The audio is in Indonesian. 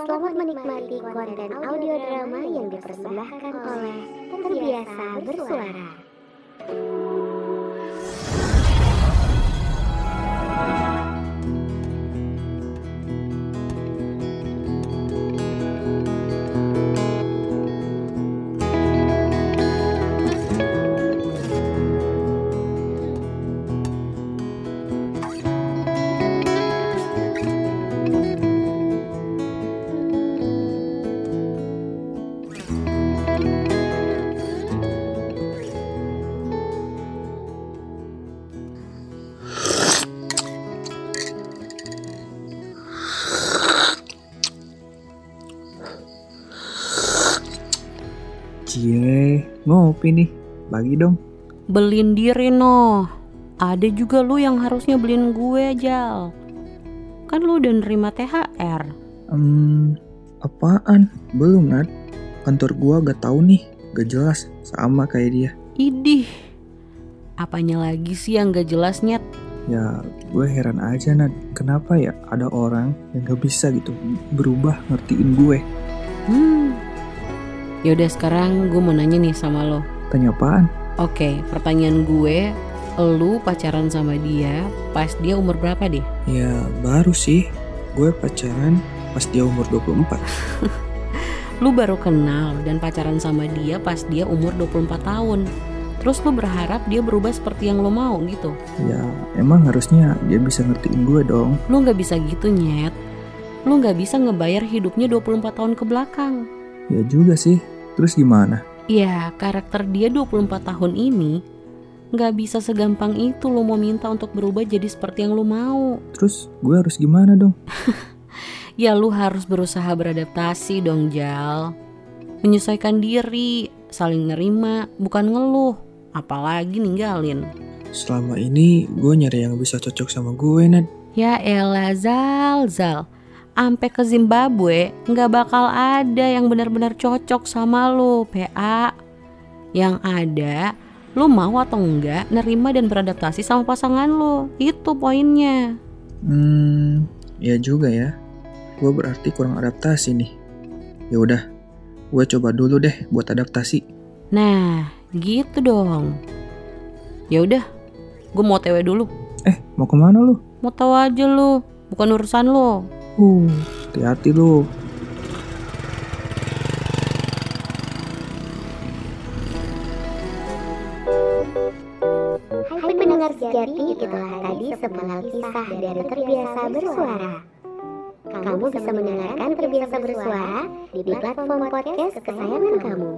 Selamat menikmati konten audio drama yang dipersembahkan oleh Terbiasa Bersuara. Cie, ngopi nih. Bagi dong. Beliin diri noh. Ada juga lu yang harusnya beliin gue Jal. Kan lu udah nerima THR. Hmm, apaan? Belum, Nat. Kantor gua gak tahu nih. Gak jelas. Sama kayak dia. Idih. Apanya lagi sih yang gak jelas nyet? Ya, gue heran aja, Nat. Kenapa ya ada orang yang gak bisa gitu berubah ngertiin gue. Hmm. Yaudah sekarang gue mau nanya nih sama lo. Tanya apaan? Oke, pertanyaan gue, lu pacaran sama dia pas dia umur berapa deh? Ya, baru sih. Gue pacaran pas dia umur 24. Lu baru kenal dan pacaran sama dia pas dia umur 24 tahun. Terus lu berharap dia berubah seperti yang lo mau gitu. Ya, emang harusnya dia bisa ngertiin gue dong. Lu nggak bisa gitu nyet. Lu nggak bisa ngebayar hidupnya 24 tahun ke belakang. Ya juga sih. Terus gimana? Ya, karakter dia 24 tahun ini nggak bisa segampang itu lo mau minta untuk berubah jadi seperti yang lo mau. Terus gue harus gimana dong? Ya lu harus berusaha beradaptasi dong Jal. Menyesuaikan diri, saling nerima, bukan ngeluh, apalagi ninggalin. Selama ini gue nyari yang bisa cocok sama gue, Nat. Ya elah Zal, Zal. Ampe ke Zimbabwe nggak bakal ada yang benar-benar cocok sama lu, PA. Yang ada, lu mau atau enggak nerima dan beradaptasi sama pasangan lu. Itu poinnya. Hmm, ya juga ya. Gue berarti kurang adaptasi nih. Ya udah, gue coba dulu deh buat adaptasi. Nah, gitu dong. Ya udah, gue mau TW dulu. Eh, mau ke mana lu? Mau tahu aja lu, bukan urusan lo. Hati-hati lu. Hai pendengar sejati, itulah tadi sepenggal kisah dari Terbiasa Bersuara. Kamu bisa mendengarkan Terbiasa Bersuara di platform podcast kesayangan kamu.